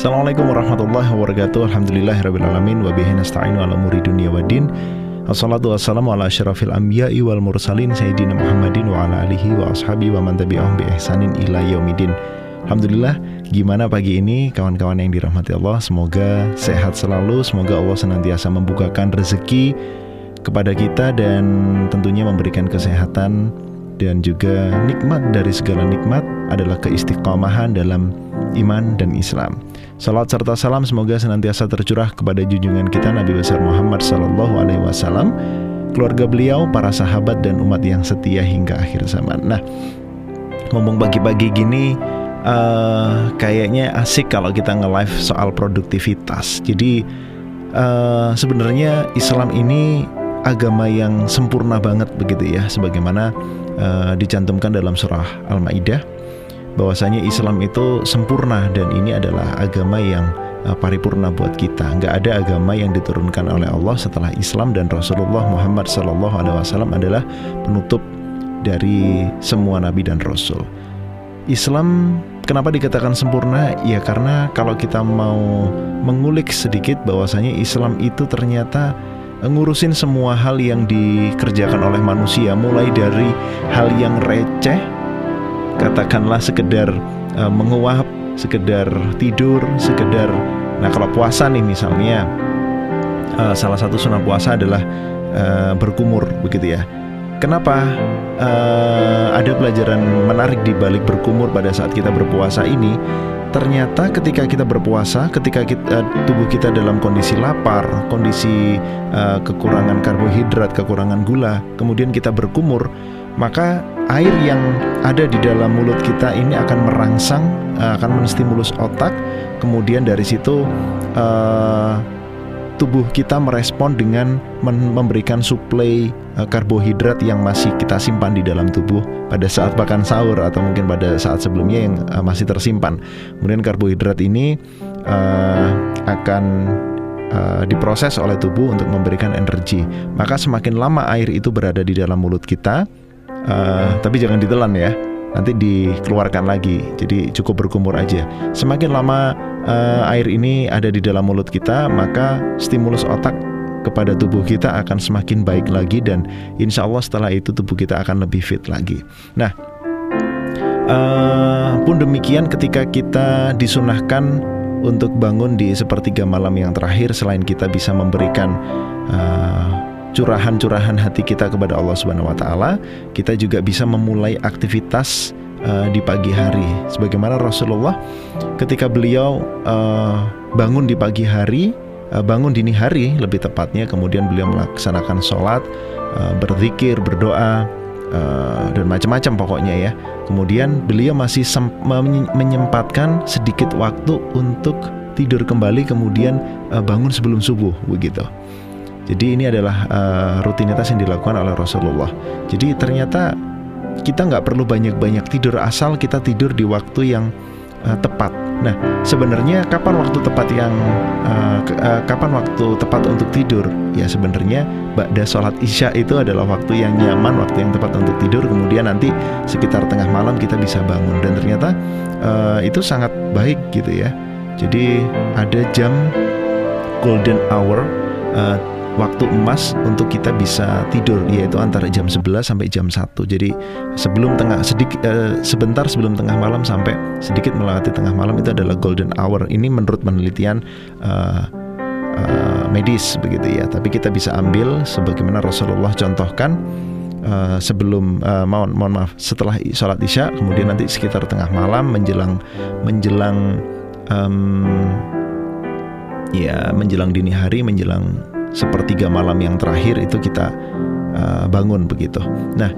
Assalamualaikum warahmatullahi wabarakatuh. Alhamdulillahirrabbilalamin Wabihi nasta'inu ala muri dunia wa din. Assalatu wassalamu ala syarafil anbiya'i wal mursalin Sayyidina Muhammadin wa ala alihi wa ashabi wa man tabi'ahum bi ihsanin ila yaumidin. Alhamdulillah gimana pagi ini kawan-kawan yang dirahmati Allah? Semoga sehat selalu Semoga Allah senantiasa membukakan rezeki kepada kita Dan tentunya memberikan kesehatan dan juga nikmat dari segala nikmat adalah keistiqomahan dalam iman dan Islam. Salat serta salam semoga senantiasa tercurah kepada junjungan kita Nabi besar Muhammad Sallallahu Alaihi Wasallam, keluarga beliau, para sahabat dan umat yang setia hingga akhir zaman. Nah, ngomong pagi-pagi gini, uh, kayaknya asik kalau kita nge-live soal produktivitas. Jadi uh, sebenarnya Islam ini agama yang sempurna banget begitu ya, sebagaimana uh, dicantumkan dalam surah Al-Maidah bahwasanya Islam itu sempurna dan ini adalah agama yang uh, paripurna buat kita. Nggak ada agama yang diturunkan oleh Allah setelah Islam dan Rasulullah Muhammad Sallallahu Alaihi Wasallam adalah penutup dari semua nabi dan rasul. Islam kenapa dikatakan sempurna? Ya karena kalau kita mau mengulik sedikit bahwasanya Islam itu ternyata ngurusin semua hal yang dikerjakan oleh manusia mulai dari hal yang receh katakanlah sekedar uh, menguap, sekedar tidur, sekedar nah kalau puasa nih misalnya uh, salah satu sunnah puasa adalah uh, berkumur begitu ya. Kenapa uh, ada pelajaran menarik di balik berkumur pada saat kita berpuasa ini? Ternyata ketika kita berpuasa, ketika kita, tubuh kita dalam kondisi lapar, kondisi uh, kekurangan karbohidrat, kekurangan gula, kemudian kita berkumur, maka air yang ada di dalam mulut kita ini akan merangsang, uh, akan menstimulus otak, kemudian dari situ uh, tubuh kita merespon dengan memberikan suplai uh, karbohidrat yang masih kita simpan di dalam tubuh pada saat makan sahur atau mungkin pada saat sebelumnya yang masih tersimpan. Kemudian karbohidrat ini uh, akan uh, diproses oleh tubuh untuk memberikan energi. Maka semakin lama air itu berada di dalam mulut kita, uh, tapi jangan ditelan ya. Nanti dikeluarkan lagi. Jadi cukup berkumur aja. Semakin lama uh, air ini ada di dalam mulut kita maka stimulus otak kepada tubuh kita akan semakin baik lagi dan insya Allah setelah itu tubuh kita akan lebih fit lagi. Nah uh, pun demikian ketika kita disunahkan untuk bangun di sepertiga malam yang terakhir selain kita bisa memberikan uh, curahan-curahan hati kita kepada Allah Subhanahu wa taala, kita juga bisa memulai aktivitas uh, di pagi hari. Sebagaimana Rasulullah ketika beliau uh, bangun di pagi hari, uh, bangun dini hari lebih tepatnya, kemudian beliau melaksanakan sholat, uh, berzikir, berdoa, uh, dan macam-macam pokoknya ya. Kemudian beliau masih menyempatkan sedikit waktu untuk tidur kembali, kemudian uh, bangun sebelum subuh begitu. Jadi ini adalah uh, rutinitas yang dilakukan oleh Rasulullah. Jadi ternyata kita nggak perlu banyak-banyak tidur asal kita tidur di waktu yang uh, tepat. Nah, sebenarnya kapan waktu tepat yang uh, uh, kapan waktu tepat untuk tidur? Ya sebenarnya ba'da sholat isya itu adalah waktu yang nyaman, waktu yang tepat untuk tidur. Kemudian nanti sekitar tengah malam kita bisa bangun dan ternyata uh, itu sangat baik gitu ya. Jadi ada jam golden hour uh, waktu emas untuk kita bisa tidur yaitu antara jam 11 sampai jam 1. Jadi sebelum tengah sedikit uh, sebentar sebelum tengah malam sampai sedikit melewati tengah malam itu adalah golden hour. Ini menurut penelitian uh, uh, medis begitu ya. Tapi kita bisa ambil sebagaimana Rasulullah contohkan uh, sebelum uh, mohon mohon maaf setelah sholat isya kemudian nanti sekitar tengah malam menjelang menjelang um, ya menjelang dini hari menjelang sepertiga malam yang terakhir itu kita uh, bangun begitu. Nah,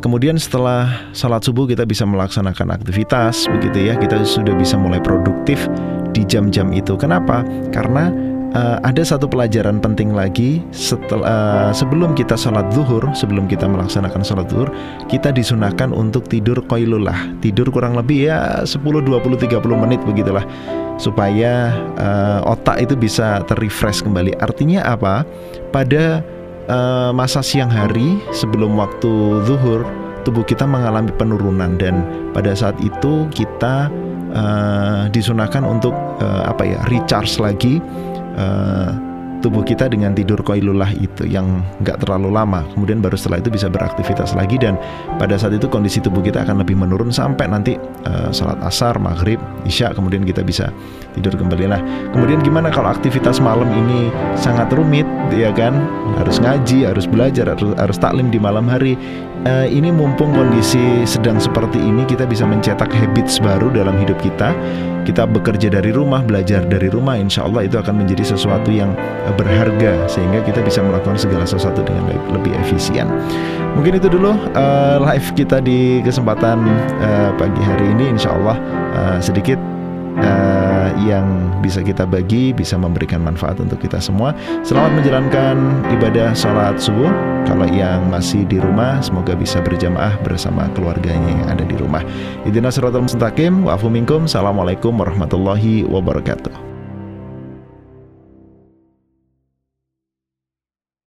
kemudian setelah salat subuh kita bisa melaksanakan aktivitas begitu ya, kita sudah bisa mulai produktif di jam-jam itu. Kenapa? Karena uh, ada satu pelajaran penting lagi setelah uh, sebelum kita sholat zuhur, sebelum kita melaksanakan sholat zuhur, kita disunahkan untuk tidur koilulah, tidur kurang lebih ya 10, 20, 30 menit begitulah supaya uh, otak itu bisa terrefresh kembali. Artinya apa? Pada uh, masa siang hari sebelum waktu zuhur, tubuh kita mengalami penurunan dan pada saat itu kita uh, disunahkan untuk uh, apa ya recharge lagi uh, tubuh kita dengan tidur koilullah itu yang nggak terlalu lama. Kemudian baru setelah itu bisa beraktivitas lagi dan pada saat itu kondisi tubuh kita akan lebih menurun sampai nanti uh, salat asar maghrib isya kemudian kita bisa tidur kembali nah kemudian gimana kalau aktivitas malam ini sangat rumit ya kan? Harus ngaji harus belajar harus, harus taklim di malam hari. Uh, ini mumpung kondisi sedang seperti ini kita bisa mencetak habits baru dalam hidup kita. Kita bekerja dari rumah, belajar dari rumah, insya Allah itu akan menjadi sesuatu yang berharga sehingga kita bisa melakukan segala sesuatu dengan lebih efisien. Mungkin itu dulu uh, live kita di kesempatan uh, pagi hari ini, insya Allah uh, sedikit uh, yang bisa kita bagi bisa memberikan manfaat untuk kita semua. Selamat menjalankan ibadah sholat subuh. Kalau yang masih di rumah, semoga bisa berjamaah bersama keluarganya yang ada di rumah. Idina suratul mustaqim, wa minkum. Assalamualaikum warahmatullahi wabarakatuh.